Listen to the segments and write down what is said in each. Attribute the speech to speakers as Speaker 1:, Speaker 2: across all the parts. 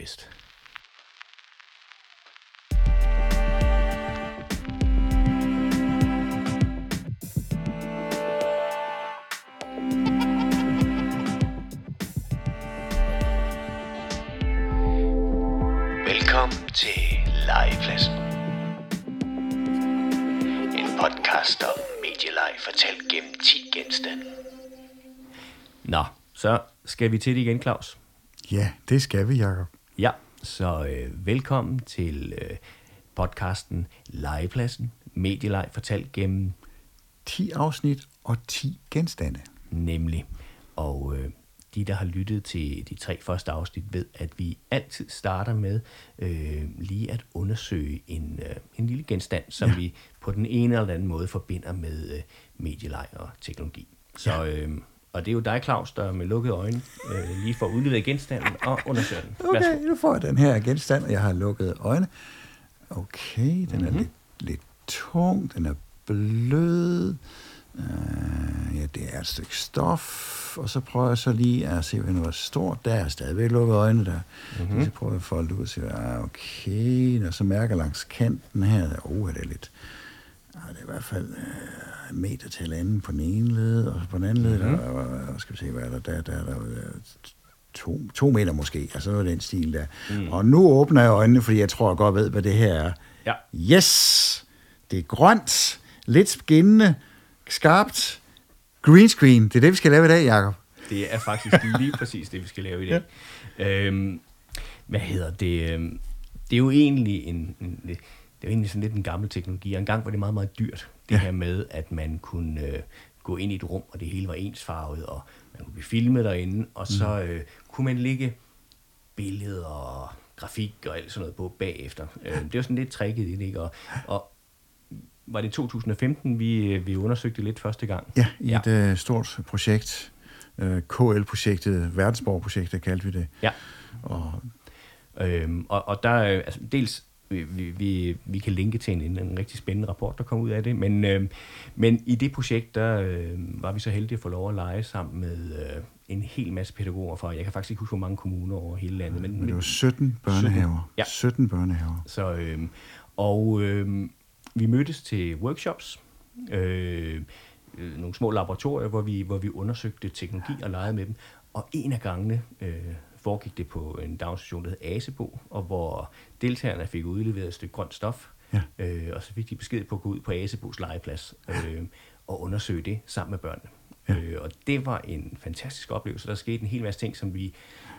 Speaker 1: vist. Velkommen til Legepladsen. En podcast om medieleg fortalt gennem 10 genstande. Nå, så skal vi til det igen, Claus.
Speaker 2: Ja, det skal vi, Jacob.
Speaker 1: Ja, så øh, velkommen til øh, podcasten Legepladsen. Medieleg fortalt gennem
Speaker 2: 10 afsnit og 10 genstande.
Speaker 1: nemlig. Og øh, de, der har lyttet til de tre første afsnit, ved, at vi altid starter med øh, lige at undersøge en, øh, en lille genstand, som ja.
Speaker 2: Ja.
Speaker 1: vi på den ene eller anden måde forbinder med øh, medieleg og teknologi. Så, ja. øh, og det er jo dig, Claus, der med lukkede øjne øh, lige får udleveret genstanden og undersøger den.
Speaker 2: Okay, nu får jeg den her genstand, og jeg har lukket øjne. Okay, den
Speaker 1: Mhm.
Speaker 2: mm-hmm. er lidt, lidt tung, den er blød. Uh, ja, det er et stykke stof, og så prøver jeg så lige at se, hvad er stort. Der er stadigvæk lukket øjne der.
Speaker 1: Mhm.
Speaker 2: Mm-hmm. Så prøver jeg at folde ud og sige, ah, okay, og så mærker jeg langs kanten her, oh, er det lidt, ah, det er i hvert fald en meter til anden på den ene led, og på den anden led,
Speaker 1: Mhm.
Speaker 2: der, der, skal vi se, hvad er der, der, der, der, der to, to meter måske, altså noget af den stil der. Mm. Og nu åbner jeg øjnene, fordi jeg tror, jeg godt ved, hvad det her er.
Speaker 1: Ja.
Speaker 2: Yes! Det er grønt, lidt skinnende, skarpt, green screen. Det er det, vi skal lave i dag, Jacob.
Speaker 1: Det er faktisk lige præcis det, vi skal lave i dag. Ja. Øhm, hvad hedder det? øhm, Det er jo egentlig en, en det er egentlig sådan lidt en gammel teknologi, og engang var det meget, meget dyrt, det
Speaker 2: Ja.
Speaker 1: her med, at man kunne øh, gå ind i et rum, og det hele var ensfarvet, og man kunne blive filmet derinde, og så øh, kunne man lægge billeder og grafik og alt sådan noget på bagefter. Øh, det var sådan lidt tricket i det, ikke? Og, og var det 2015, vi, øh, vi undersøgte det lidt første gang?
Speaker 2: Ja, i ja. et uh, stort projekt. Uh, KL-projektet, Verdensborg-projektet kaldte vi det.
Speaker 1: Ja.
Speaker 2: Og
Speaker 1: Øhm, og, og der er altså, dels, vi, vi- vi, kan linke til en, en rigtig spændende rapport, der kom ud af det, men, øhm, men i det projekt, der øh, var vi så heldige at få lov at lege sammen med øh, en hel masse pædagoger fra, jeg kan faktisk ikke huske, hvor mange kommuner over hele landet, men,
Speaker 2: men det var 17 børnehaver.
Speaker 1: Ja.
Speaker 2: 17 børnehaver.
Speaker 1: Så, øhm, og øhm, vi mødtes til workshops, øh, øh, nogle små laboratorier, hvor vi, hvor vi undersøgte teknologi og legede med dem. Og en af gangene øh, foregik det på en daginstitution, der hed Asebo, og hvor deltagerne fik udleveret et stykke grønt stof,
Speaker 2: Ja.
Speaker 1: øh, og så fik de besked på at gå ud på Asebos legeplads øh, og undersøge det sammen med børnene.
Speaker 2: Ja.
Speaker 1: Øh, og det var en fantastisk oplevelse. Der skete en hel masse ting, som vi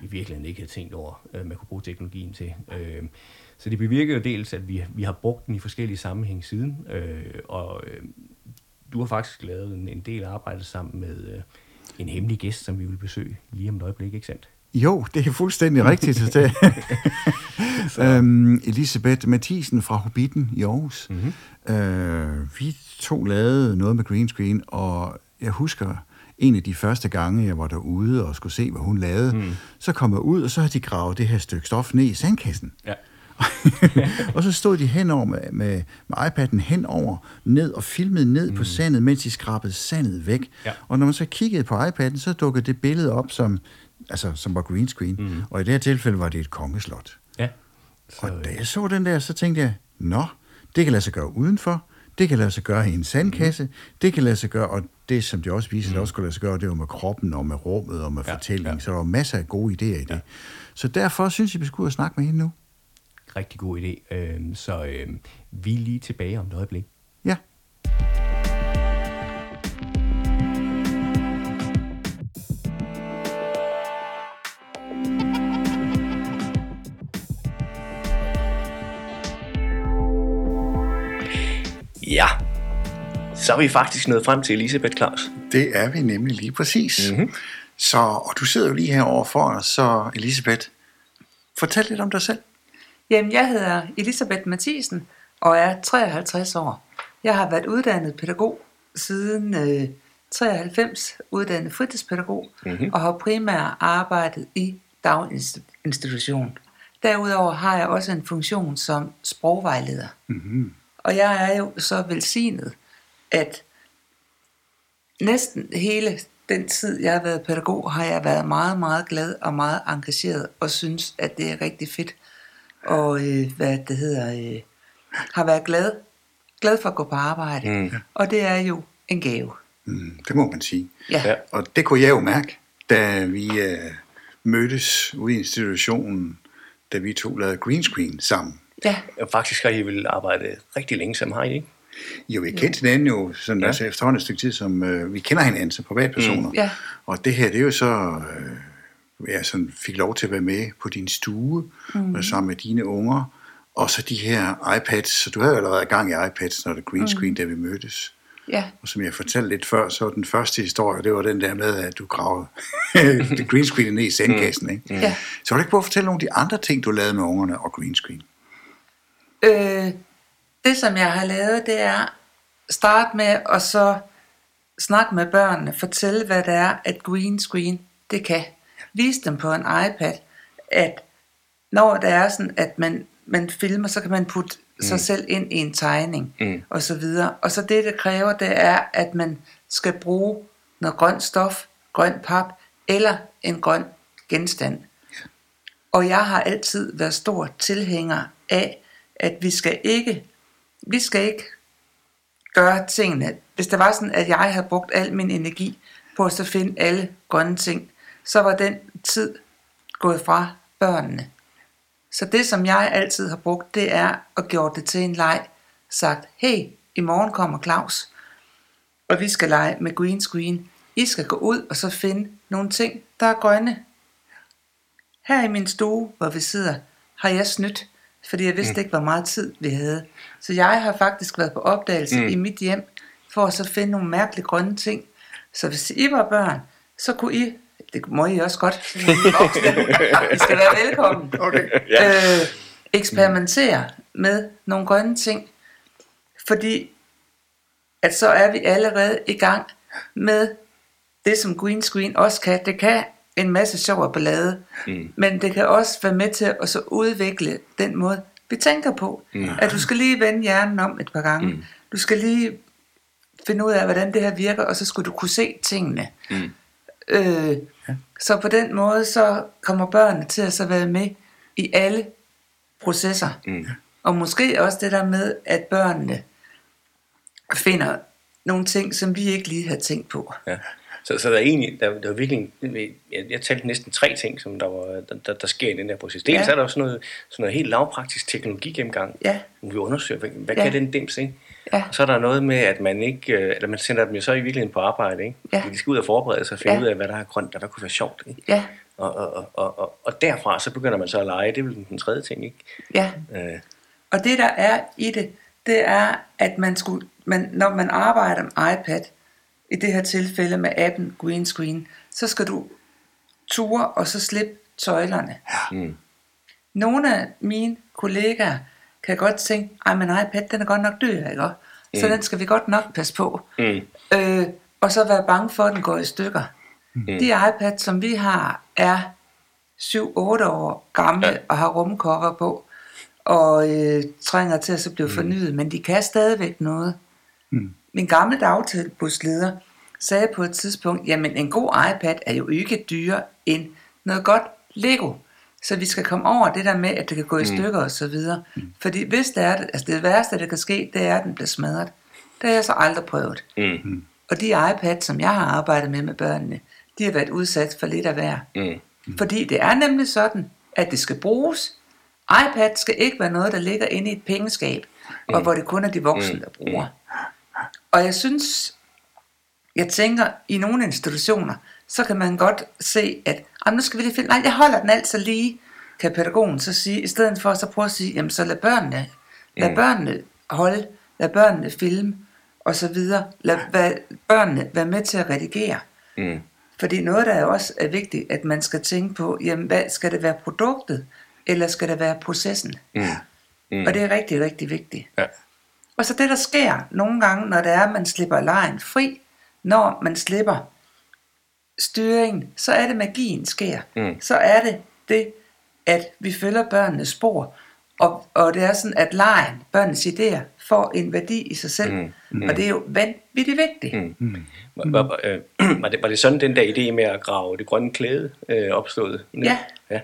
Speaker 1: i virkeligheden ikke havde tænkt over, øh, man kunne bruge teknologien til. Øh, så det bevirker jo dels, at vi, vi har brugt den i forskellige sammenhænge siden, øh, og øh, du har faktisk lavet en, en del arbejde sammen med øh, en hemmelig gæst, som vi vil besøge lige om et øjeblik, ikke sandt?
Speaker 2: Jo, det er fuldstændig rigtigt. Det. øhm, Elisabeth Mathisen fra Hobbiten i Aarhus. Mm-hmm. Øh, vi to lavede noget med green screen, og jeg husker en af de første gange, jeg var derude og skulle se, hvad hun lavede. Mm. Så kom jeg ud, og så havde de gravet det her stykke stof ned i sandkassen.
Speaker 1: Ja.
Speaker 2: og så stod de henover med, med, med iPad'en henover, ned og filmede ned mm. på sandet, mens de skrabede sandet væk.
Speaker 1: Ja.
Speaker 2: Og når man så kiggede på iPad'en, så dukkede det billede op, som, altså, som var green screen. Mm. Og i det her tilfælde var det et kongeslot.
Speaker 1: ja.
Speaker 2: Så, og da jeg så den der, så tænkte jeg, nå, det kan lade sig gøre udenfor, det kan lade sig gøre i en sandkasse, mm. det kan lade sig gøre, og det, som det også viser, mm. det også kunne lade sig gøre, det var med kroppen og med rummet og med
Speaker 1: Ja,
Speaker 2: ja, fortælling,
Speaker 1: ja.
Speaker 2: så der var masser af gode idéer i det. Ja. Så derfor synes jeg, vi skulle ud og snakke med hende nu.
Speaker 1: Rigtig god idé. Øh, så øh, vi er lige tilbage om et øjeblik. Så er vi faktisk nået frem til Elisabeth Claus.
Speaker 2: Det er vi nemlig lige præcis. Mm-hmm. Så, og du sidder jo lige herovre for os, så Elisabeth, fortæl lidt om dig selv.
Speaker 3: Jamen, jeg hedder Elisabeth Mathisen og er 53 år. Jeg har været uddannet pædagog siden øh, 93, uddannet fritidspædagog, mm-hmm. og har primært arbejdet i daginstitution. Derudover har jeg også en funktion som sprogvejleder. Mm-hmm. Og jeg er jo så velsignet, at næsten hele den tid, jeg har været pædagog, har jeg været meget, meget glad og meget engageret, og synes, at det er rigtig fedt. Og øh, hvad det hedder, øh, har været glad, glad for at gå på arbejde. Mm. Og det er jo en gave.
Speaker 2: Mm, det må man sige.
Speaker 3: Ja.
Speaker 4: Ja.
Speaker 2: Og det kunne jeg jo mærke, da vi øh, mødtes ude i institutionen, da vi to lavede green screen sammen.
Speaker 3: Ja,
Speaker 4: Og faktisk har I vel arbejdet rigtig længe sammen, har I ikke?
Speaker 2: Jo, vi kendte hinanden jo sådan, ja. Altså efterhånden et stykke tid, som øh, vi kender hinanden som privatpersoner. Mm.
Speaker 3: Ja.
Speaker 2: Og det her, det er jo så, øh, jeg sådan fik lov til at være med på din stue, mm. og sammen med dine unger, og så de her iPads, så du havde jo allerede gang i iPads, når det green screen, mm. da vi mødtes.
Speaker 3: ja,
Speaker 2: Og som jeg fortalte lidt før, så var den første historie, det var den der med, at du gravede det green screen ned i sandkassen. Ikke?
Speaker 3: ja.
Speaker 2: Så vil du ikke prøve at fortælle nogle af de andre ting, du lavede med ungerne og green screen?
Speaker 3: Øh, det, som jeg har lavet, det er starte med at så snakke med børnene, fortælle, hvad det er, at green screen det kan. Vise dem på en iPad, at når det er sådan, at man, man filmer, så kan man putte mm. sig selv ind i en tegning, mm. og så videre. Og så det, det kræver, det er, at man skal bruge noget grønt stof, grøn pap, eller en grøn genstand. Og jeg har altid været stor tilhænger af, at vi skal ikke, vi skal ikke gøre tingene. Hvis det var sådan, at jeg havde brugt al min energi på at så finde alle grønne ting, så var den tid gået fra børnene. Så det, som jeg altid har brugt, det er at gøre det til en leg. Sagt, hey, i morgen kommer Claus, og vi skal lege med green screen. I skal gå ud og så finde nogle ting, der er grønne. Her i min stue, hvor vi sidder, har jeg snydt, fordi jeg vidste mm. ikke, hvor meget tid vi havde. Så jeg har faktisk været på opdagelse mm. i mit hjem, for at så finde nogle mærkelige grønne ting. Så hvis I var børn, så kunne I, det må I også godt. I skal være velkommen,
Speaker 2: Okay.
Speaker 3: øh, eksperimentere med nogle grønne ting. Fordi at så er vi allerede i gang med det, som green screen også kan. Det kan en masse sjov og ballade, mm. men det kan også være med til at så udvikle den måde, vi tænker på. Mm. At du skal lige vende hjernen om et par gange. Mm. Du skal lige finde ud af, hvordan det her virker, og så skulle du kunne se tingene. Mm. Øh, så på den måde, så kommer børnene til at så være med i alle processer. Mm. Og måske også det der med, at børnene finder nogle ting, som vi ikke lige har tænkt på.
Speaker 4: Ja. Så, så der er egentlig, der, der er virkelig, jeg, jeg talte næsten tre ting, som der, var, der, der, der sker i den der proces. Dels
Speaker 3: Ja.
Speaker 4: er der også noget, sådan noget helt lavpraktisk teknologi gennemgang,
Speaker 3: Ja.
Speaker 4: hvor vi undersøger, hvad, hvad
Speaker 3: Ja.
Speaker 4: kan den dims, ikke?
Speaker 3: Ja.
Speaker 4: Og så er der noget med, at man ikke, øh, eller man sender dem jo så i virkeligheden på arbejde, ikke?
Speaker 3: Ja.
Speaker 4: De skal ud og forberede sig og finde
Speaker 3: Ja.
Speaker 4: ud af, hvad der er grønt, og hvad kunne være sjovt, ikke?
Speaker 3: Ja,
Speaker 4: Og, og, og, og, og derfra, så begynder man så at lege, det er vel den tredje ting, ikke?
Speaker 3: ja.
Speaker 4: Øh,
Speaker 3: Og det der er i det, det er, at man skulle, man, når man arbejder med iPad, i det her tilfælde med appen Green Screen, så skal du ture og så slippe tøjlerne.
Speaker 4: mm.
Speaker 3: Nogle af mine kollegaer kan godt tænke, ej, men iPad, den er godt nok dyr, ikke? Så den skal vi godt nok passe på.
Speaker 4: Mm.
Speaker 3: Øh, og så være bange for, at den går i stykker. Mm. De iPads, som vi har, er 7-8 år gamle ja. og har rumkokker på, og øh, trænger til at så blive fornyet, men de kan stadigvæk noget. Mm. Min gamle dagtilbudsleder sagde på et tidspunkt, jamen en god iPad er jo ikke dyrere end noget godt Lego. Så vi skal komme over det der med, at det kan gå i stykker og så videre. Fordi hvis det er det, altså det værste, der kan ske, det er, at den bliver smadret. Det har jeg så aldrig prøvet.
Speaker 4: Mm.
Speaker 3: Og de iPads, som jeg har arbejdet med med børnene, de har været udsat for lidt af hver.
Speaker 4: Mm.
Speaker 3: Fordi det er nemlig sådan, at det skal bruges. iPad skal ikke være noget, der ligger inde i et pengeskab, mm. og hvor det kun er de voksne, der bruger. Og jeg synes, jeg tænker, i nogle institutioner, så kan man godt se, at "Ej, nu skal vi lige finde, nej, jeg holder den altså lige, kan pædagogen så sige, i stedet for så prøve at sige, jamen så lad børnene, lad mm. børnene holde, lad børnene filme, og så videre. Lad hvad, børnene være med til at redigere.
Speaker 4: Mm.
Speaker 3: Fordi noget, der er også er vigtigt, at man skal tænke på, jamen hvad, skal det være produktet, eller skal det være processen?
Speaker 4: Mm.
Speaker 3: Mm. Og det er rigtig, rigtig vigtigt.
Speaker 4: Ja.
Speaker 3: Og så det, der sker nogle gange, når det er, at man slipper lejen fri, når man slipper styringen, så er det magien sker.
Speaker 4: Mm.
Speaker 3: Så er det det, at vi følger børnenes spor. Og, og det er sådan, at lejen, børnenes idéer, får en værdi i sig selv. Mm. Mm. Og det er jo vanvittigt vigtigt. Mm.
Speaker 4: Var, var, øh, var, det, var det sådan den der idé med at grave det grønne klæde øh, opstået?
Speaker 3: Ja. ja.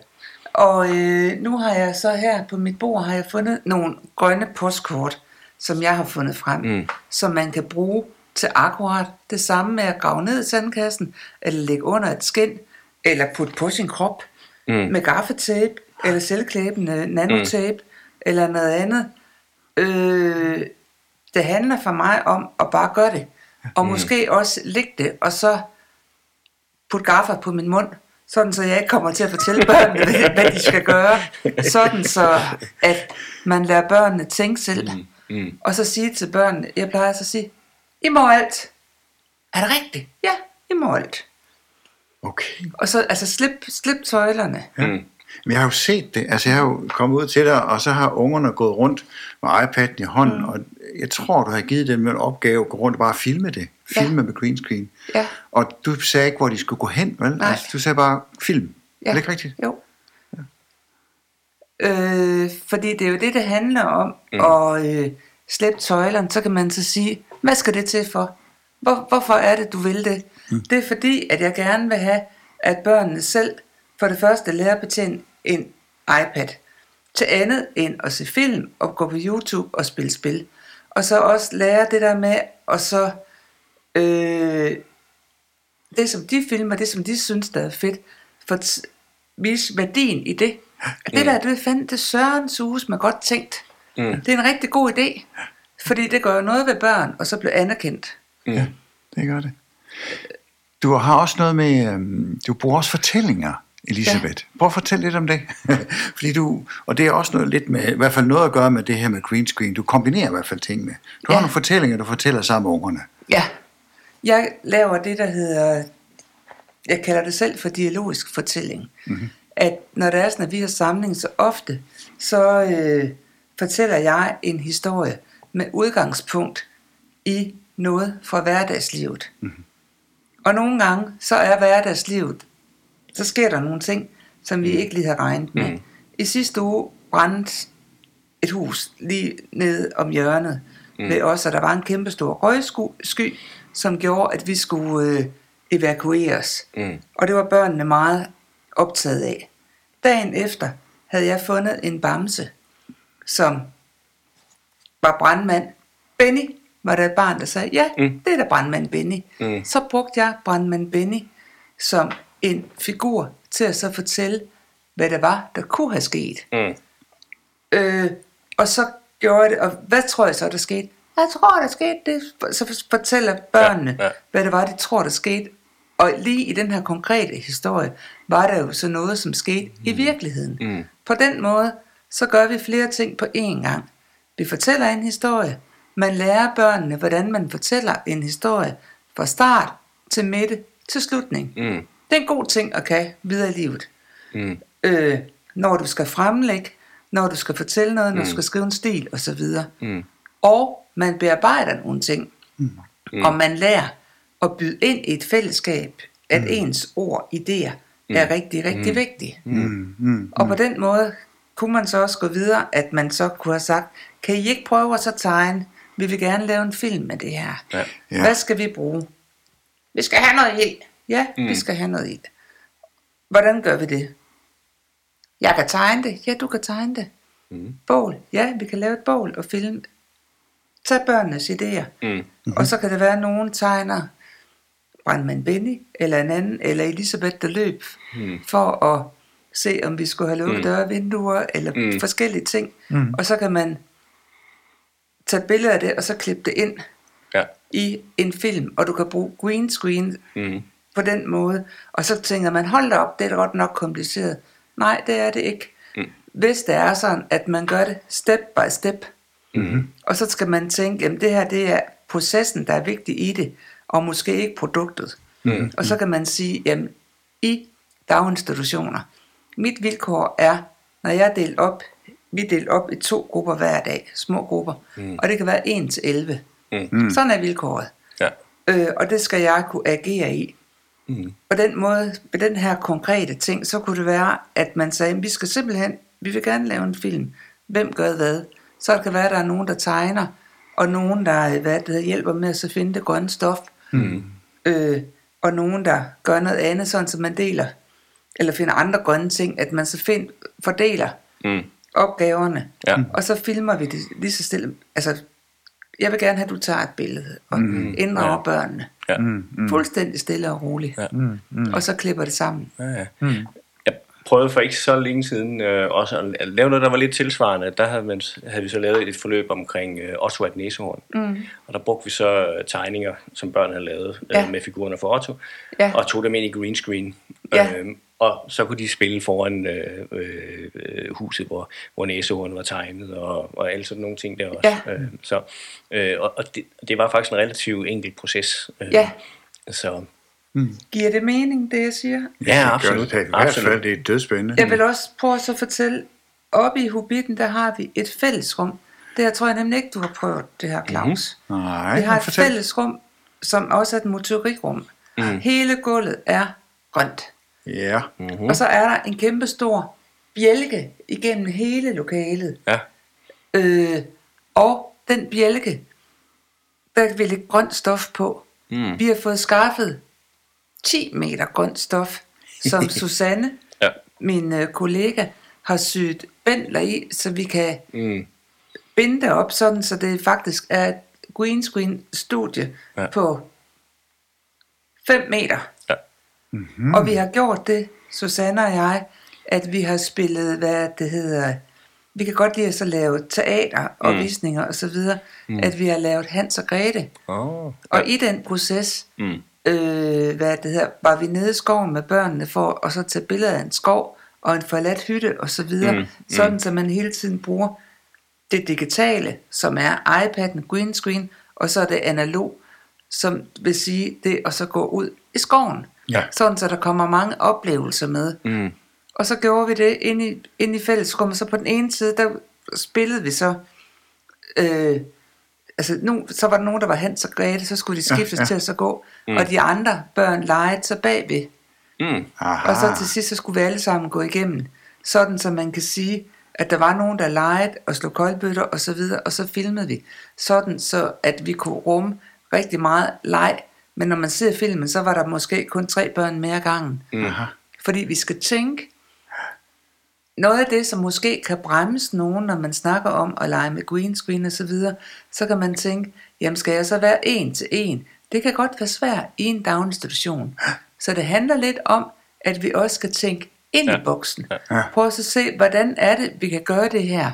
Speaker 3: Og øh, nu har jeg så her på mit bord har jeg fundet nogle grønne postkort, som jeg har fundet frem, mm. som man kan bruge til akkurat det samme med at grave ned i sandkassen, eller lægge under et skin, eller putte på sin krop mm. med gaffetape, eller selvklæbende nanotape, mm. eller noget andet. Øh, det handler for mig om at bare gøre det. Og mm. måske også lægge det, og så putte gaffer på min mund, sådan så jeg ikke kommer til at fortælle børnene, hvad de skal gøre. Sådan så, at man lærer børnene tænke selv. Mm. Mm. Og så sige til børnene, jeg plejer så at sige, I må alt. Er det rigtigt? Ja, I må alt.
Speaker 2: Okay.
Speaker 3: Og så altså slip, slip tøjlerne.
Speaker 2: Ja. Mm. Men jeg har jo set det. Altså, jeg har jo kommet ud til dig, og så har ungerne gået rundt med iPad'en i hånden, mm. og jeg tror, du har givet dem en opgave at gå rundt og bare filme det. Filme ja. med green screen.
Speaker 3: Ja.
Speaker 2: Og du sagde ikke, hvor de skulle gå hen, vel?
Speaker 3: Nej.
Speaker 2: Altså, du sagde bare film. Ja. Er det ikke rigtigt?
Speaker 3: Jo. Øh, fordi det er jo det, det handler om. Mm. Og øh, slæbe tøjlerne, så kan man så sige, hvad skal det til for? Hvor, hvorfor er det, du vil det? Mm. Det er fordi, at jeg gerne vil have, at børnene selv for det første lærer at betjene en iPad. Til andet end at se film og gå på YouTube og spille spil. Og så også lære det der med at så øh, det som de filmer, det som de synes der er fedt, for vise værdien i det. At det der, det fandt det Sørens hus med godt tænkt. Mm. Det er en rigtig god idé, fordi det gør noget ved børn, og så bliver anerkendt.
Speaker 2: Mm. Ja, det gør det. Du har også noget med, øhm, du bruger også fortællinger, Elisabeth. Ja. Prøv at fortælle lidt om det. Fordi du, og det er også noget lidt med, i hvert fald noget at gøre med det her med green screen. Du kombinerer i hvert fald tingene. Du ja. har nogle fortællinger, du fortæller sammen med ungerne.
Speaker 3: Ja, jeg laver det, der hedder, jeg kalder det selv for dialogisk fortælling. Mm-hmm. At når der er sådan, at vi har samling så ofte, så øh, fortæller jeg en historie med udgangspunkt i noget fra hverdagslivet. Mm-hmm. Og nogle gange, så er hverdagslivet, så sker der nogle ting, som vi mm. ikke lige har regnet med. Mm. I sidste uge brændte et hus lige ned om hjørnet mm. ved os, og der var en kæmpe stor røgsky, som gjorde, at vi skulle øh, evakueres. Mm. Og det var børnene meget optaget af. Dagen efter havde jeg fundet en bamse, som var brandmand. Benny var der et barn, der sagde, ja, mm. det er da brandmand Benny. Mm. Så brugte jeg brandmand Benny som en figur til at så fortælle, hvad det var, der kunne have sket. Mm. Øh, og så gjorde jeg det, og hvad tror jeg så, der skete? Jeg tror, der skete det. Så fortæller børnene, ja, ja. hvad det var, de tror, der skete. Og lige i den her konkrete historie, var der jo så noget, som skete mm. i virkeligheden. Mm. På den måde, så gør vi flere ting på én gang. Vi fortæller en historie. Man lærer børnene, hvordan man fortæller en historie fra start til midte til slutning. Mm. Det er en god ting at kan videre i livet. Mm. Øh, når du skal fremlægge, når du skal fortælle noget, når mm. du skal skrive en stil osv. Mm. Og man bearbejder nogle ting. Mm. Og man lærer at byde ind i et fællesskab, at mm. ens ord, idéer, mm. er rigtig, rigtig mm. vigtige. Mm. Mm. Og på den måde kunne man så også gå videre, at man så kunne have sagt, kan I ikke prøve at så tegne? Vi vil gerne lave en film med det her. Ja. Ja. Hvad skal vi bruge? Vi skal have noget ild. Ja, mm. vi skal have noget ild. Hvordan gør vi det? Jeg kan tegne det. Ja, du kan tegne det. Mm. Bål. Ja, vi kan lave et bål og filme. Tag børnenes idéer. Mm. Mm-hmm. Og så kan det være, at nogen tegner brandmand Benny, eller en anden, eller Elisabeth, der løb, mm. for at se, om vi skulle have lukket mm. døre og vinduer, eller mm. forskellige ting. Mm. Og så kan man tage billeder af det, og så klippe det ind ja. i en film, og du kan bruge green screen mm. på den måde. Og så tænker man, hold da op, det er godt nok kompliceret. Nej, det er det ikke. Mm. Hvis det er sådan, at man gør det step by step, mm. og så skal man tænke, at det her det er processen, der er vigtig i det, og måske ikke produktet. Mm. Og så kan man sige, jamen i daginstitutioner, mit vilkår er, når jeg er delt op, vi er delt op i to grupper hver dag, små grupper, mm. og det kan være 1 til 11. Mm. mm. Sådan er vilkåret. Ja. Øh, og det skal jeg kunne agere i. Mm. På den måde, med den her konkrete ting, så kunne det være, at man sagde, vi skal simpelthen, vi vil gerne lave en film. Hvem gør hvad? Så det kan være, at der er nogen, der tegner, og nogen, der hvad det hedder, hjælper med at så finde det grønne stof, mm. øh, og nogen, der gør noget andet, sådan så man deler, eller finder andre grønne ting, at man så find, fordeler
Speaker 1: Mm.
Speaker 3: opgaverne,
Speaker 1: Ja.
Speaker 3: og så filmer vi det lige så stille. Altså, jeg vil gerne have, at du tager et billede og mm. inddrager
Speaker 1: Ja.
Speaker 3: børnene.
Speaker 1: Ja.
Speaker 3: Mm. Fuldstændig stille og roligt.
Speaker 1: Ja.
Speaker 3: Mm. Og så klipper det sammen.
Speaker 1: Ja, ja. Jeg prøvede for ikke så længe siden øh, også at at lave noget, der var lidt tilsvarende. Der havde, man, havde vi så lavet et forløb omkring øh, Otto af næsehorn. Mm. Og der brugte vi så øh, tegninger, som børn havde lavet øh,
Speaker 3: Ja.
Speaker 1: med figurerne for Otto,
Speaker 3: Ja.
Speaker 1: og tog dem ind i green screen.
Speaker 3: Ja.
Speaker 1: Øhm, og så kunne de spille foran øh, øh, øh, huset, hvor, hvor næsehornet var tegnet, og, og alle sådan nogle ting der også.
Speaker 3: Ja.
Speaker 1: Øh, så, øh, og og det, det var faktisk en relativt enkel proces. Øh,
Speaker 3: Ja.
Speaker 1: Så
Speaker 3: Giver det mening, det jeg siger?
Speaker 1: ja,
Speaker 2: Det gør
Speaker 1: absolut.
Speaker 2: det i hvert
Speaker 1: absolut.
Speaker 2: fald, det er dødspændende.
Speaker 3: Jeg vil også prøve at så fortælle, oppe i Hobbiten, der har vi et fællesrum. Det her tror jeg nemlig ikke, du har prøvet, det her, Claus. Mm-hmm.
Speaker 2: Nej,
Speaker 3: vi har et
Speaker 2: fortæl.
Speaker 3: fællesrum, som også er et motorikrum. Mm. Hele gulvet er grønt.
Speaker 2: Ja.
Speaker 3: Mm. Og så er der en kæmpe stor bjælke igennem hele lokalet.
Speaker 1: Ja.
Speaker 3: Øh, og den bjælke, der vil ligge grønt stof på. Mm. Vi har fået skaffet 10 meter grønt stof, som Susanne,
Speaker 1: Ja.
Speaker 3: min øh, kollega, har syet bændler i, så vi kan
Speaker 1: Mm.
Speaker 3: binde det op, sådan, så det faktisk er et green screen studie
Speaker 1: Ja.
Speaker 3: ja. på 5 meter.
Speaker 1: Ja.
Speaker 3: Mm. Og vi har gjort det, Susanne og jeg, at vi har spillet, hvad det hedder, vi kan godt lide at så lave teater og mm. visninger og så videre, mm. at vi har lavet Hans og Grete.
Speaker 1: Oh.
Speaker 3: Og i den proces,
Speaker 1: Mm.
Speaker 3: Øh, hvad det hedder, var vi nede i skoven med børnene for at så tage billeder af en skov og en forladt hytte og så videre,
Speaker 1: Mm,
Speaker 3: mm. sådan så man hele tiden bruger det digitale, som er iPad'en, green screen, og så er det analog, som vil sige det at så gå ud i skoven.
Speaker 1: Ja.
Speaker 3: Sådan så der kommer mange oplevelser med.
Speaker 1: Mm.
Speaker 3: Og så gjorde vi det inde i, inde i fællesrummet. Så på den ene side, der spillede vi så... Øh, altså nu, så var der nogen, der var Hans og Grete, så skulle de skiftes
Speaker 2: Ja,
Speaker 3: ja, til at så gå. Mm. Og de andre børn legede så bagved.
Speaker 1: Mm.
Speaker 2: Aha.
Speaker 3: Og så til sidst, så skulle vi alle sammen gå igennem. Sådan, så man kan sige, at der var nogen, der legede og slog koldbøtter og så videre, og så filmede vi. Sådan, så at vi kunne rumme rigtig meget leg. Men når man ser filmen, så var der måske kun tre børn mere gangen.
Speaker 2: Aha.
Speaker 3: Fordi vi skal tænke, noget af det, som måske kan bremse nogen, når man snakker om at lege med green screen og så videre, så kan man tænke, jamen skal jeg så være en til en? Det kan godt være svært i en daginstitution. Så det handler lidt om, at vi også skal tænke ind
Speaker 1: Ja.
Speaker 3: i boksen.
Speaker 2: Ja.
Speaker 3: Prøv at så se, hvordan er det, vi kan gøre det her?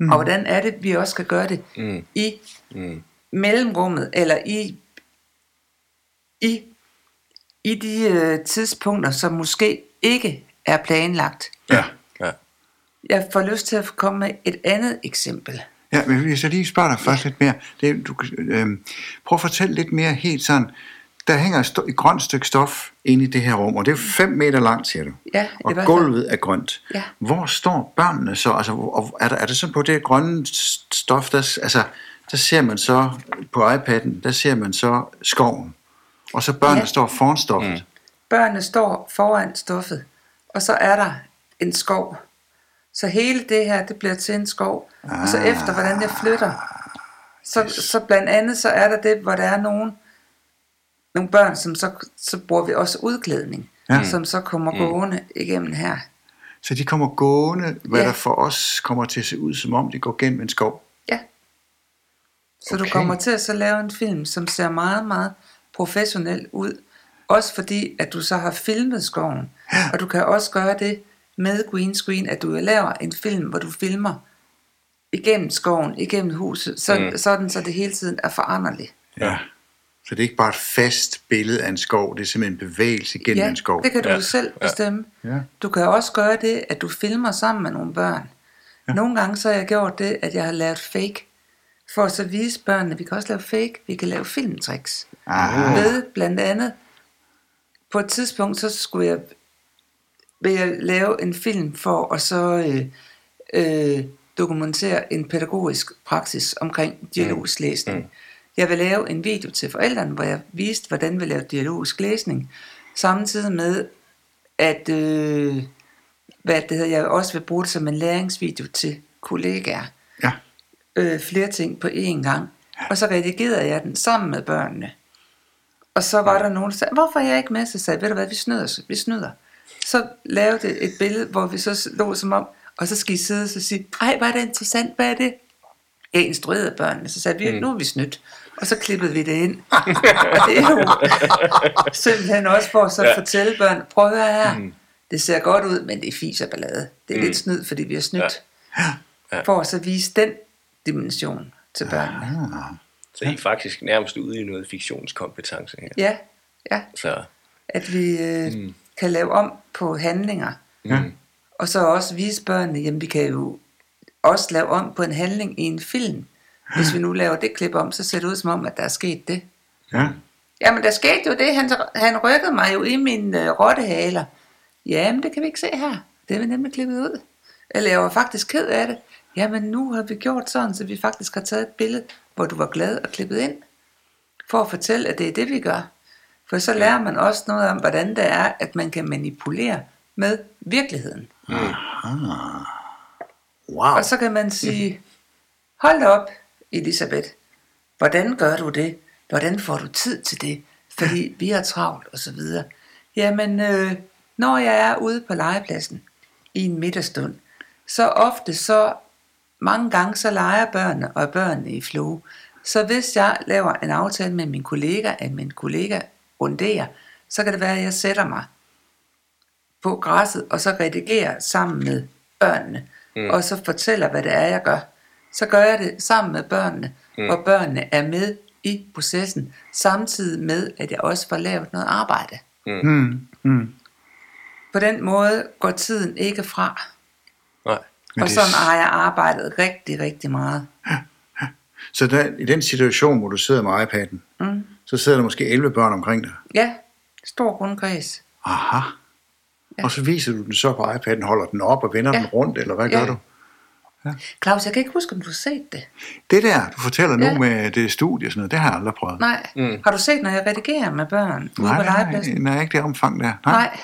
Speaker 3: Mm. Og hvordan er det, vi også kan gøre det
Speaker 1: Mm.
Speaker 3: i
Speaker 1: Mm.
Speaker 3: mellemrummet, eller i, i, i de øh, tidspunkter, som måske ikke er planlagt.
Speaker 2: Ja.
Speaker 1: Ja.
Speaker 3: Jeg får lyst til at komme med et andet eksempel.
Speaker 2: Ja, men hvis jeg lige spørger dig først lidt mere. Det, du, øh, prøv at fortælle lidt mere helt sådan. Der hænger et, et grønt stykke stof inde i det her rum, og det er 5 meter langt, siger du.
Speaker 3: Ja,
Speaker 2: og gulvet er grønt.
Speaker 3: Ja.
Speaker 2: Hvor står børnene så? Altså, og er, der, er det sådan på det grønne stof, der, altså, der ser man så på iPad'en, der ser man så skoven. Og så børnene
Speaker 3: Ja.
Speaker 2: står foran stoffet. Mm.
Speaker 3: Børnene står foran stoffet, og så er der en skov. Så hele det her, det bliver til en skov. Og så efter, hvordan jeg flytter, så, så blandt andet, så er der det, hvor der er nogen, nogle børn, som så, så bruger vi også udklædning,
Speaker 2: Ja.
Speaker 3: ja. som så kommer gående igennem her.
Speaker 2: Så de kommer gående, hvad
Speaker 3: Ja.
Speaker 2: der for os kommer til at se ud, som om de går gennem en skov.
Speaker 3: Ja. Så okay. Du kommer til at så lave en film, som ser meget, meget professionel ud. Også fordi, at du så har filmet skoven. Og du kan også gøre det med green screen, at du laver en film, hvor du filmer igennem skoven, igennem huset, så, mm. sådan så det hele tiden er foranderligt.
Speaker 2: Ja. Så det er ikke bare et fast billede af en skov, det er simpelthen en bevægelse gennem
Speaker 3: Ja,
Speaker 2: en skov.
Speaker 3: det kan du
Speaker 1: Ja,
Speaker 3: selv bestemme.
Speaker 2: Ja.
Speaker 3: Du kan også gøre det, at du filmer sammen med nogle børn. Ja. Nogle gange så har jeg gjort det, at jeg har lavet fake, for at så vise børnene, at vi kan også lave fake, vi kan lave filmtricks.
Speaker 2: Aha.
Speaker 3: Ved blandt andet, på et tidspunkt, så skulle jeg, vil jeg lave en film for at så øh, øh, dokumentere en pædagogisk praksis omkring dialogisk læsning. Mm. Jeg vil lave en video til forældrene, hvor jeg viste, hvordan vi laver dialogisk læsning, samtidig med, at øh, hvad det hedder, jeg også vil bruge det som en læringsvideo til kollegaer.
Speaker 2: Ja.
Speaker 3: øh, flere ting på én gang. Og så redigerede jeg den sammen med børnene. Og så var der nogen, der sagde, hvorfor er jeg ikke med? Så sagde jeg, ved du hvad, vi snyder, vi snyder. Så lavede et billede, hvor vi så lå som om, og så skal I sidde og så sige, ej, hvor er det interessant, hvad er det? Jeg instruerede børnene, så sagde vi, nu er vi snydt. Og så klippede vi det ind. og det er jo simpelthen også for at så
Speaker 1: Ja.
Speaker 3: fortælle børn, prøv at høre her, det ser godt ud, men det er fis og ballade. Det er lidt snyd, fordi vi har snydt.
Speaker 1: Ja.
Speaker 3: For at så vise den dimension til børnene.
Speaker 1: Så I er faktisk nærmest ude i noget fiktionskompetence her.
Speaker 3: Ja, ja.
Speaker 1: Så
Speaker 3: At vi øh, mm. Kan lave om på handlinger.
Speaker 2: Ja.
Speaker 3: Og så også vise børnene, jamen vi kan jo også lave om på en handling i en film. Hvis vi nu laver det klip om, så ser det ud som om, at der er sket det.
Speaker 2: Ja.
Speaker 3: Jamen der skete jo det, han, han rykkede mig jo i min øh, rottehaler. Jamen det kan vi ikke se her. Det er vi nemlig klippet ud. Eller jeg var faktisk ked af det. Jamen nu har vi gjort sådan, så vi faktisk har taget et billede, hvor du var glad og klippet ind. For at fortælle, at det er det, vi gør. For så lærer man også noget om, hvordan det er, at man kan manipulere med virkeligheden.
Speaker 2: Wow.
Speaker 3: Og så kan man sige, hold op, Elisabeth, hvordan gør du det? Hvordan får du tid til det? Fordi vi har travlt og så videre. Jamen, øh, når jeg er ude på legepladsen i en middagstund, så ofte så mange gange så leger børnene og er børnene i flow. Så hvis jeg laver en aftale med min kollega, at min kollega runderer, så kan det være, at jeg sætter mig på græsset, og så redigerer sammen med børnene, mm. og så fortæller, hvad det er, jeg gør. Så gør jeg det sammen med børnene, mm. og børnene er med i processen, samtidig med, at jeg også får lavet noget arbejde.
Speaker 2: Mm. Mm.
Speaker 3: På den måde går tiden ikke fra,
Speaker 1: nej.
Speaker 2: Men
Speaker 3: og sådan har jeg arbejdet rigtig, rigtig meget.
Speaker 2: Så der, i den situation, hvor du sidder med iPad'en,
Speaker 3: Mm.
Speaker 2: Så sidder der måske 11 børn omkring dig.
Speaker 3: Ja, stor rundkreds.
Speaker 2: Aha.
Speaker 3: Ja.
Speaker 2: Og så viser du den så på iPad'en, holder den op og vender
Speaker 3: Ja.
Speaker 2: den rundt, eller hvad
Speaker 3: Ja.
Speaker 2: gør du?
Speaker 3: Claus, jeg kan ikke huske, om du har set det.
Speaker 2: Det der, du fortæller nu
Speaker 3: Ja.
Speaker 2: med det studie og sådan noget, det har jeg aldrig prøvet.
Speaker 3: Nej. Mm. Har du set, når jeg redigerer med børn
Speaker 2: nej, nej,
Speaker 3: legepladsen?
Speaker 2: nej, ikke det omfang der. Nej.
Speaker 3: Nej.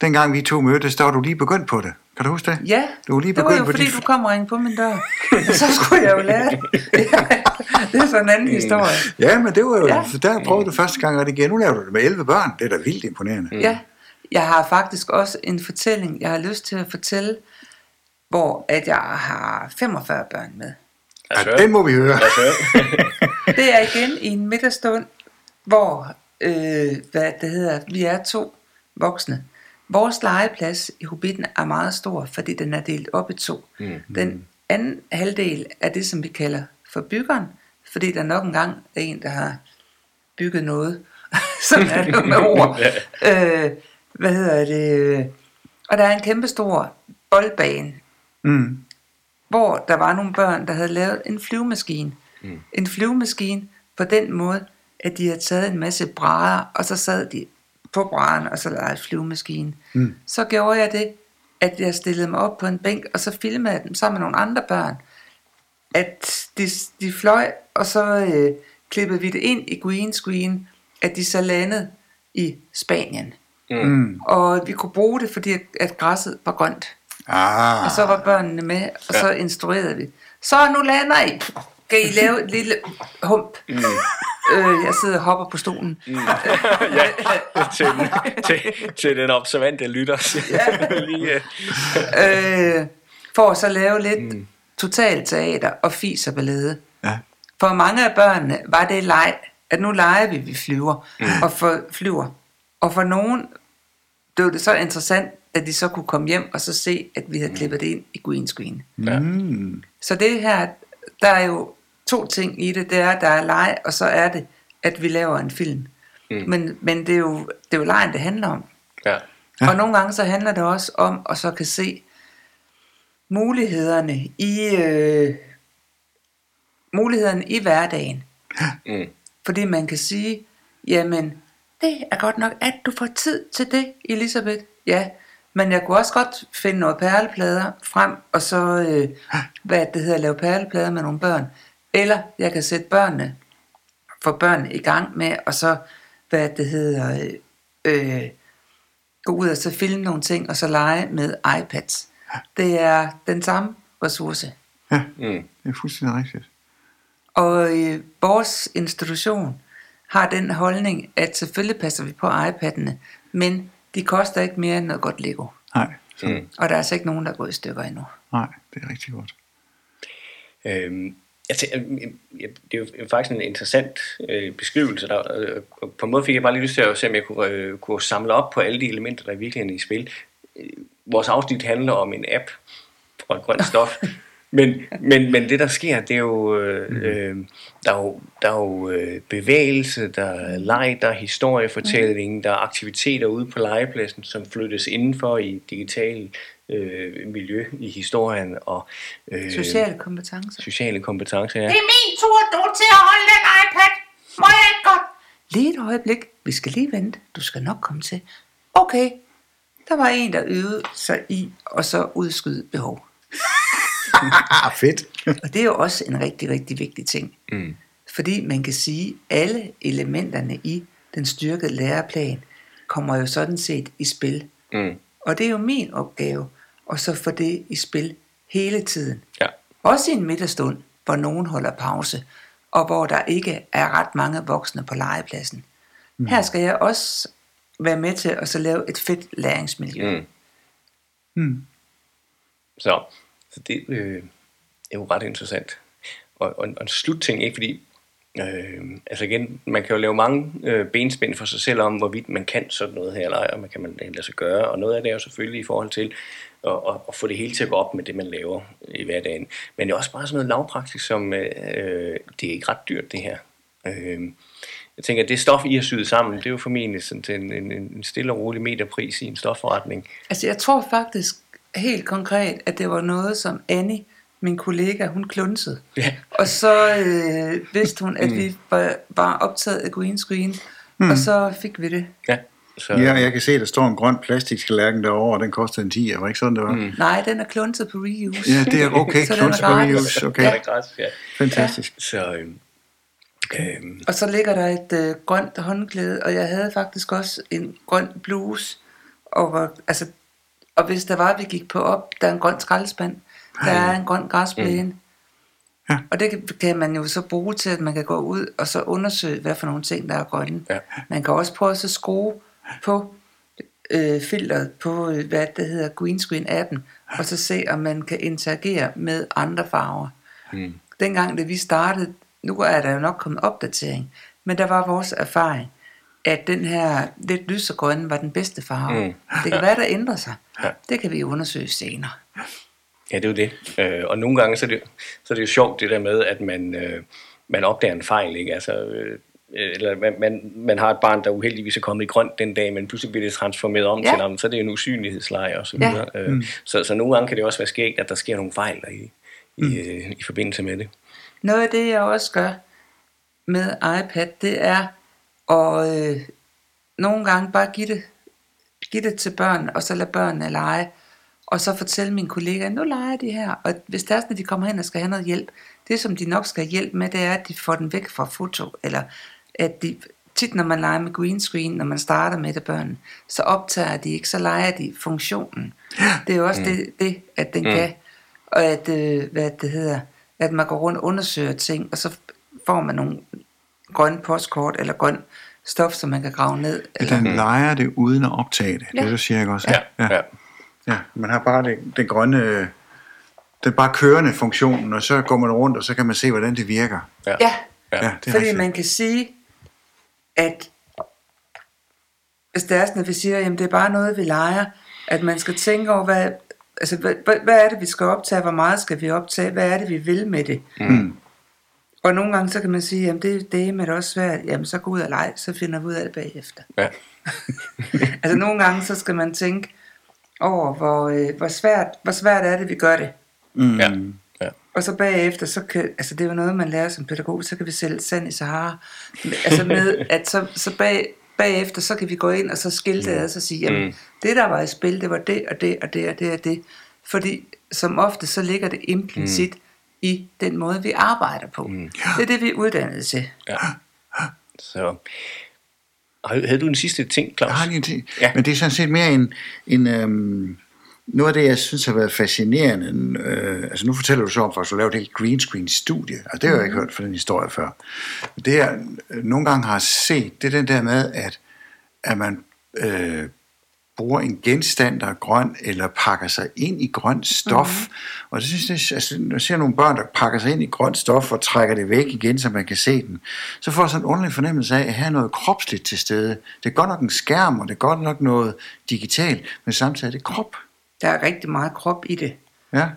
Speaker 2: Dengang vi to mødtes, der var du lige begyndt på det. Kan du huske det?
Speaker 3: Ja,
Speaker 2: Du var lige
Speaker 3: det var
Speaker 2: begyndt
Speaker 3: jo
Speaker 2: på
Speaker 3: fordi,
Speaker 2: dit-
Speaker 3: du kom og ringede på min dør. så skulle jeg jo lære det. det er så en anden historie.
Speaker 2: Ja, men det var jo,
Speaker 3: Ja.
Speaker 2: der prøvede du første gang at redigere. Nu laver du det med 11 børn. Det er da vildt imponerende. Mm.
Speaker 3: Ja, jeg har faktisk også en fortælling, jeg har lyst til at fortælle, hvor at jeg har 45 børn med.
Speaker 1: Altså,
Speaker 2: Ja, den må vi høre.
Speaker 3: Det er igen i en middagstund, hvor øh, hvad det hedder, vi er to voksne. Vores legeplads i Hobbiten er meget stor, fordi den er delt op i to. Mm. Den anden halvdel er det, som vi kalder for byggeren, fordi der nok engang er en, der har bygget noget. Sådan er det med ord. øh, hvad hedder det? Og der er en kæmpe stor boldbane,
Speaker 2: Mm.
Speaker 3: hvor der var nogle børn, der havde lavet en flyvemaskine. Mm. En flyvemaskine på den måde, at de havde taget en masse brædder, og så sad de på brædderne, og så lavede flyvemaskine. Mm. Så gjorde jeg det, at jeg stillede mig op på en bænk, og så filmede jeg dem sammen med nogle andre børn. At de, de fløj, og så øh, klippede vi det ind i green screen, at de så landede i Spanien.
Speaker 2: Mm.
Speaker 3: Og vi kunne bruge det, fordi at, at græsset var grønt.
Speaker 2: Ah.
Speaker 3: Og så var børnene med, og så instruerede vi. Så nu lander I. Kan I lave et lille hump? Mm. Øh, jeg sidder og hopper på stolen. Mm.
Speaker 1: ja, til, til, til den observante lytter. Ja. Lige, øh,
Speaker 3: Øh, for at så lave lidt mm. totalt teater og fis og ballade.
Speaker 2: Ja.
Speaker 3: For mange af børnene var det leg, at nu leger vi, vi flyver, mm. og for, flyver. Og for nogen blev det så interessant, at de så kunne komme hjem og så se, at vi havde klippet det ind i green screen.
Speaker 1: ja.
Speaker 2: Mm.
Speaker 3: Så det her, der er jo to ting i det. Det er, at der er leg, og så er det, at vi laver en film. Mm. Men, men det, er jo, det er jo lejen, det handler om.
Speaker 1: ja.
Speaker 2: Ja.
Speaker 3: Og nogle gange så handler det også om, at så kan se mulighederne i, øh, mulighederne i hverdagen.
Speaker 1: Mm.
Speaker 3: Fordi man kan sige, jamen, det er godt nok, at du får tid til det, Elisabeth. Ja, men jeg kunne også godt finde noget perleplader frem, og så, øh, hvad det hedder, lave perleplader med nogle børn. Eller jeg kan sætte børnene, få børnene i gang med, og så, hvad det hedder, øh, gå ud og så filme nogle ting, og så lege med iPads. Det er den samme ressource.
Speaker 2: Ja,
Speaker 1: Mm.
Speaker 2: det er fuldstændig rigtigt.
Speaker 3: Og øh, vores institution har den holdning, at selvfølgelig passer vi på iPad'ene, men de koster ikke mere end noget godt Lego.
Speaker 2: Nej, så,
Speaker 1: Mm.
Speaker 3: Og der er altså ikke nogen, der er gået i stykker endnu.
Speaker 2: nej, det er rigtig godt.
Speaker 1: Øhm, jeg øh, det er jo faktisk en interessant øh, beskrivelse. Der, øh, på en måde fik jeg bare lige lyst til at se, om jeg kunne, øh, kunne samle op på alle de elementer, der er virkelig i spil. Øh, vores afsnit handler om en app og et grønt stof. Men, men, men det der sker, det er jo, øh, øh, der er jo, der er jo øh, bevægelse, der er leg, der er historiefortælling, der er aktiviteter ude på legepladsen, som flyttes indenfor i digital øh, miljø i historien og øh,
Speaker 3: Sociale kompetencer.
Speaker 1: sociale kompetencer. Ja.
Speaker 5: Det er min tur nu til at holde den iPad. Må jeg ikke godt?
Speaker 3: Lige et øjeblik. Vi skal lige vente. Du skal nok komme til. Okay. Der var en, der øvede sig i, og så udskyde behov.
Speaker 2: Fedt.
Speaker 3: Og det er jo også en rigtig, rigtig vigtig ting.
Speaker 1: Mm.
Speaker 3: Fordi man kan sige, at alle elementerne i den styrkede læreplan kommer jo sådan set i spil.
Speaker 1: Mm.
Speaker 3: Og det er jo min opgave at så få det i spil hele tiden.
Speaker 1: Ja.
Speaker 3: Også i en middagstund, hvor nogen holder pause, og hvor der ikke er ret mange voksne på legepladsen. Mm. Her skal jeg også være med til at så lave et fedt læringsmiljø.
Speaker 1: Mm.
Speaker 2: Mm.
Speaker 1: Så, så det øh, er jo ret interessant. Og, og, og en slutting, ikke? Fordi, øh, altså igen, man kan jo lave mange øh, benspænd for sig selv om, hvorvidt man kan sådan noget her, eller ej, og man kan man lade sig gøre. Og noget af det er jo selvfølgelig i forhold til at, at, at få det hele til at gå op med det, man laver i hverdagen. Men det er også bare sådan noget lavpraktisk, som øh, det er ikke ret dyrt, det her. Øh, jeg tænker, at det stof, I har syet sammen, det er jo formentlig sådan til en, en, en stille og rolig meterpris i en stofforretning.
Speaker 3: Altså jeg tror faktisk helt konkret, at det var noget, som Annie, min kollega, hun klunsede.
Speaker 1: Ja.
Speaker 3: Og så øh, vidste hun, at vi var, var optaget af green screen, mm. og så fik vi det.
Speaker 1: Ja, så,
Speaker 2: Ja, jeg kan se, at der står en grøn plastikskallærken derovre, og den koster en 10, var ikke sådan, det var? Mm.
Speaker 3: Nej, den er klunset på reuse.
Speaker 2: Ja, det er okay. Klunts på reuse, okay.
Speaker 1: Ja. Det er gratis, ja.
Speaker 2: Fantastisk.
Speaker 1: Så, øhm,
Speaker 3: Og så ligger der et øh, grønt håndklæde, og jeg havde faktisk også en grøn bluse. Og, hvor, altså, og hvis der var, vi gik på op, der er en grøn skraldespand, der er en grøn græsplæne.
Speaker 2: Mm. Ja.
Speaker 3: Og det kan, kan man jo så bruge til, at man kan gå ud og så undersøge, hvad for nogle ting, der er grønne.
Speaker 1: Ja.
Speaker 3: Man kan også prøve at så skrue på øh, filteret på, øh, hvad det hedder, green screen appen, og så se, om man kan interagere med andre farver.
Speaker 1: mm,
Speaker 3: Dengang, da vi startede, nu er der jo nok kommet opdatering, men der var vores erfaring, at den her lidt lysegrønne var den bedste farve.
Speaker 1: Mm.
Speaker 3: Det kan være, der ændrer sig.
Speaker 1: Ja.
Speaker 3: Det kan vi undersøge senere.
Speaker 1: ja, det er jo det. Øh, og nogle gange, så er, det, så er det jo sjovt det der med, at man, øh, man opdager en fejl, ikke? Altså, øh, eller man, man, man har et barn, der uheldigvis er kommet i grønt den dag, men pludselig bliver det transformeret om
Speaker 3: Ja.
Speaker 1: til ham, så er det jo en usynlighedsleje og så
Speaker 3: Ja.
Speaker 1: Øh, så, så nogle gange kan det også være skægt, at der sker nogle fejl der i, i, øh, i forbindelse med det.
Speaker 3: Noget af det, jeg også gør med iPad, det er at øh, nogle gange bare give det, give det til børn, og så lade børnene lege, og så fortælle mine kollegaer, nu leger de her, og hvis det er sådan, at de kommer hen og skal have noget hjælp, det som de nok skal have hjælp med, det er, at de får den væk fra foto, eller at de, tit når man leger med green screen, når man starter med det børn, så optager de ikke, så leger de funktionen. Det er jo også mm. det, det, at den mm. kan, og at, øh, hvad det hedder, at man går rundt og undersøger ting, og så får man nogle grønne postkort, eller grøn stof, som man kan grave ned. Eller,
Speaker 2: den leger det uden at optage det. Det er
Speaker 3: Ja.
Speaker 2: det, siger jeg også.
Speaker 1: Ja, ja.
Speaker 2: ja. ja. Man har bare det, den grønne, den bare kørende funktionen, og så går man rundt, og så kan man se, hvordan det virker.
Speaker 1: ja.
Speaker 3: ja,
Speaker 2: Ja, det er
Speaker 3: fordi
Speaker 2: rigtigt.
Speaker 3: man kan sige, at hvis det er sådan, at vi siger, at det er bare noget, vi leger, at man skal tænke over, hvad, altså, hvad, hvad, hvad er det, vi skal optage, hvor meget skal vi optage, hvad er det, vi vil med det.
Speaker 2: Mm.
Speaker 3: Og nogle gange, så kan man sige, jamen det, det er med det også svært, jamen så gå ud og lege, så finder vi ud af det bagefter.
Speaker 1: ja.
Speaker 3: altså nogle gange, så skal man tænke over, hvor, øh, hvor, svært, hvor svært er det, vi gør det.
Speaker 2: Mm.
Speaker 1: ja.
Speaker 3: Og så bagefter, så kan, altså det er jo noget, man lærer som pædagog, så kan vi sælge sand i Sahara. Altså med, at så, så bag, bagefter, så kan vi gå ind og så skille det ad, og så sige, jamen,
Speaker 1: Mm.
Speaker 3: det der var i spil, det var det, og det, og det, og det, og det. Fordi som ofte, så ligger det implicit mm. i den måde, vi arbejder på. Mm. Det er det, vi er uddannet til.
Speaker 1: ja. Så, havde du en sidste ting, Claus?
Speaker 2: Jeg har lige en ting.
Speaker 1: Ja.
Speaker 2: Ja. Men det er sådan set mere en, en, øhm, noget af det, jeg synes har været fascinerende, øh, altså nu fortæller du så om, at du lavede et helt green screen studie, og det har jeg ikke hørt fra den historie før. Det jeg øh, nogle gange har set, det er den der med, at, at man øh, bruger en genstand, der er grøn, eller pakker sig ind i grønt stof. Mm. Og det synes jeg, altså, når jeg ser nogle børn, der pakker sig ind i grønt stof og trækker det væk igen, så man kan se den, så får jeg sådan en underlig fornemmelse af, at er noget kropsligt til stede. Det er godt nok en skærm, og det er godt nok noget digitalt, men samtidig er det krop.
Speaker 3: Der er rigtig meget krop i det.
Speaker 2: Ja,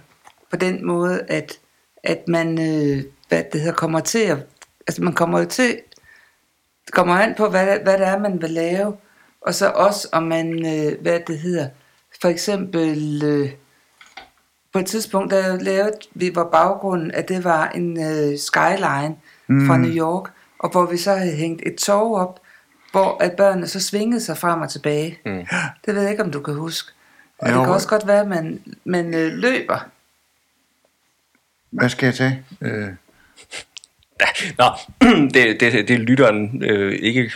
Speaker 3: På den måde, at, at man øh, hvad det hedder, kommer til at... Altså man kommer til... Det kommer an på, hvad, hvad det er, man vil lave. Og så også, om man... Øh, hvad det hedder... For eksempel... Øh, på et tidspunkt, der lavede vi, hvor baggrunden, at det var en øh, skyline mm. fra New York, og hvor vi så havde hængt et tog op, hvor at børnene så svingede sig frem og tilbage. Mm. Det ved jeg ikke, om du kan huske. Og
Speaker 2: Jo.
Speaker 3: det kan også godt være, at man, man øh, løber.
Speaker 2: hvad skal jeg tage? Øh,
Speaker 1: Nå, det, det, det lytteren øh, ikke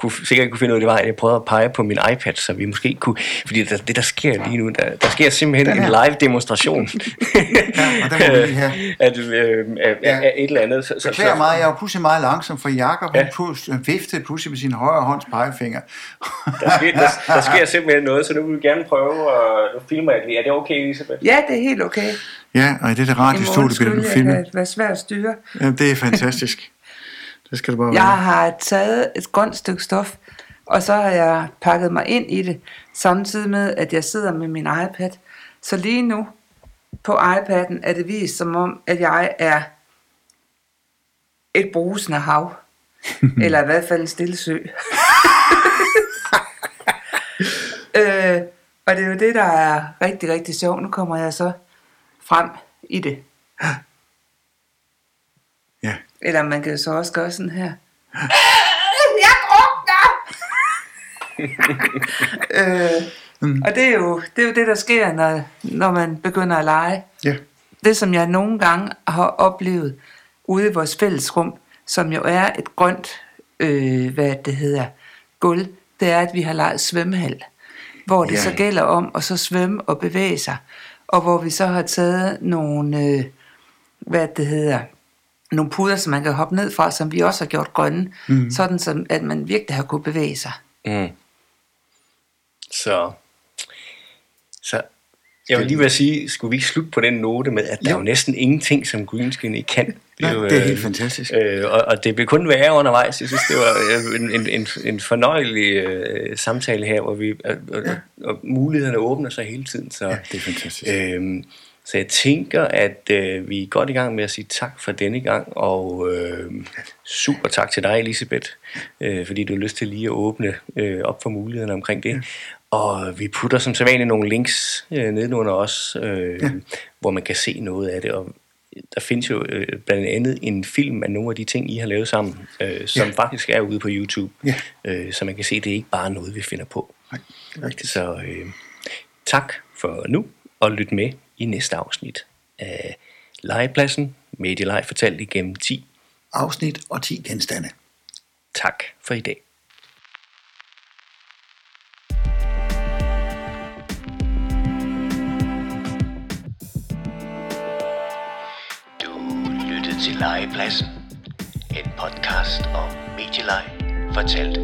Speaker 1: kunne, sikkert ikke kunne finde ud af, det var, at jeg prøvede at pege på min iPad, så vi måske kunne... Fordi der, det, der sker lige nu, der, der sker simpelthen en live demonstration.
Speaker 2: ja, og den må vi lige have.
Speaker 1: at, øh, af,
Speaker 2: Ja.
Speaker 1: af et eller andet. Så, så,
Speaker 2: Beklager
Speaker 1: så,
Speaker 2: mig, jeg er jo pludselig meget langsom, for Jakob
Speaker 1: Ja.
Speaker 2: ja. han viftede pludselig med sin højre hånds pegefinger.
Speaker 1: der, sker, der, der sker simpelthen noget, så nu vil vi gerne prøve, og nu filmer jeg det. Er det okay, Elisabeth?
Speaker 3: Ja, det er helt okay.
Speaker 2: ja, og i det
Speaker 3: må
Speaker 2: radiostudie bliver du filmet.
Speaker 3: kan være svær at styre.
Speaker 2: Jamen, det er fantastisk. Det skal det bare
Speaker 3: Jeg
Speaker 2: være.
Speaker 3: har taget et grønt stykke stof, og så har jeg pakket mig ind i det, samtidig med, at jeg sidder med min iPad. Så lige nu, på iPad'en, er det vist som om, at jeg er et brusende hav. eller i hvert fald en stille sø. øh, og det er jo det, der er rigtig, rigtig sjovt. Nu kommer jeg så frem i det. Eller man kan så også gøre sådan her.
Speaker 5: Jeg drukner!
Speaker 3: Øh, mm. Og det er, jo, det er jo det, der sker, når, når man begynder at lege.
Speaker 2: Ja.
Speaker 3: Det, som jeg nogle gange har oplevet ude i vores fællesrum, som jo er et grønt, øh, hvad det hedder, gulv, det er, at vi har leget svømmehal. Hvor det
Speaker 2: Ja.
Speaker 3: så gælder om at så svømme og bevæge sig. Og hvor vi så har taget nogle, øh, hvad det hedder, nogle puder, som man kan hoppe ned fra, som vi også har gjort grønne, mm. sådan som, at man virkelig har kunne bevæge sig.
Speaker 1: Mm. Så, så jeg vil lige ved at sige, skulle vi ikke slutte på den note med, at der
Speaker 2: Jo.
Speaker 1: er jo næsten ingenting, som green screen ikke kan.
Speaker 2: Nej,
Speaker 1: jo,
Speaker 2: det er
Speaker 1: øh,
Speaker 2: helt fantastisk.
Speaker 1: Øh, og, og det blev kun værre undervejs. Jeg synes, det var øh, en, en, en, en fornøjelig øh, samtale her, hvor vi, og, og, og, og mulighederne åbner sig hele tiden. Så,
Speaker 2: Ja, det er fantastisk.
Speaker 1: Øhm, så jeg tænker, at øh, vi er godt i gang med at sige tak for denne gang, og øh, super tak til dig, Elisabeth, øh, fordi du har lyst til lige at åbne øh, op for mulighederne omkring det. Og vi putter som sædvanligt nogle links øh, nedenunder os, øh, ja. hvor man kan se noget af det. Og der findes jo øh, blandt andet en film af nogle af de ting, I har lavet sammen, øh, som ja. faktisk er ude på YouTube.
Speaker 2: Ja.
Speaker 1: Øh, så man kan se, at det er ikke bare noget, vi finder på.
Speaker 2: Nej, rigtigt.
Speaker 1: Så øh, tak for nu, og lyt med i næste afsnit af Legepladsen, Medieleg fortalt igennem 10.
Speaker 2: Afsnit og 10 genstande.
Speaker 1: Tak for i dag.
Speaker 6: Du lyttede til Legepladsen. En podcast om medieleg, fortalt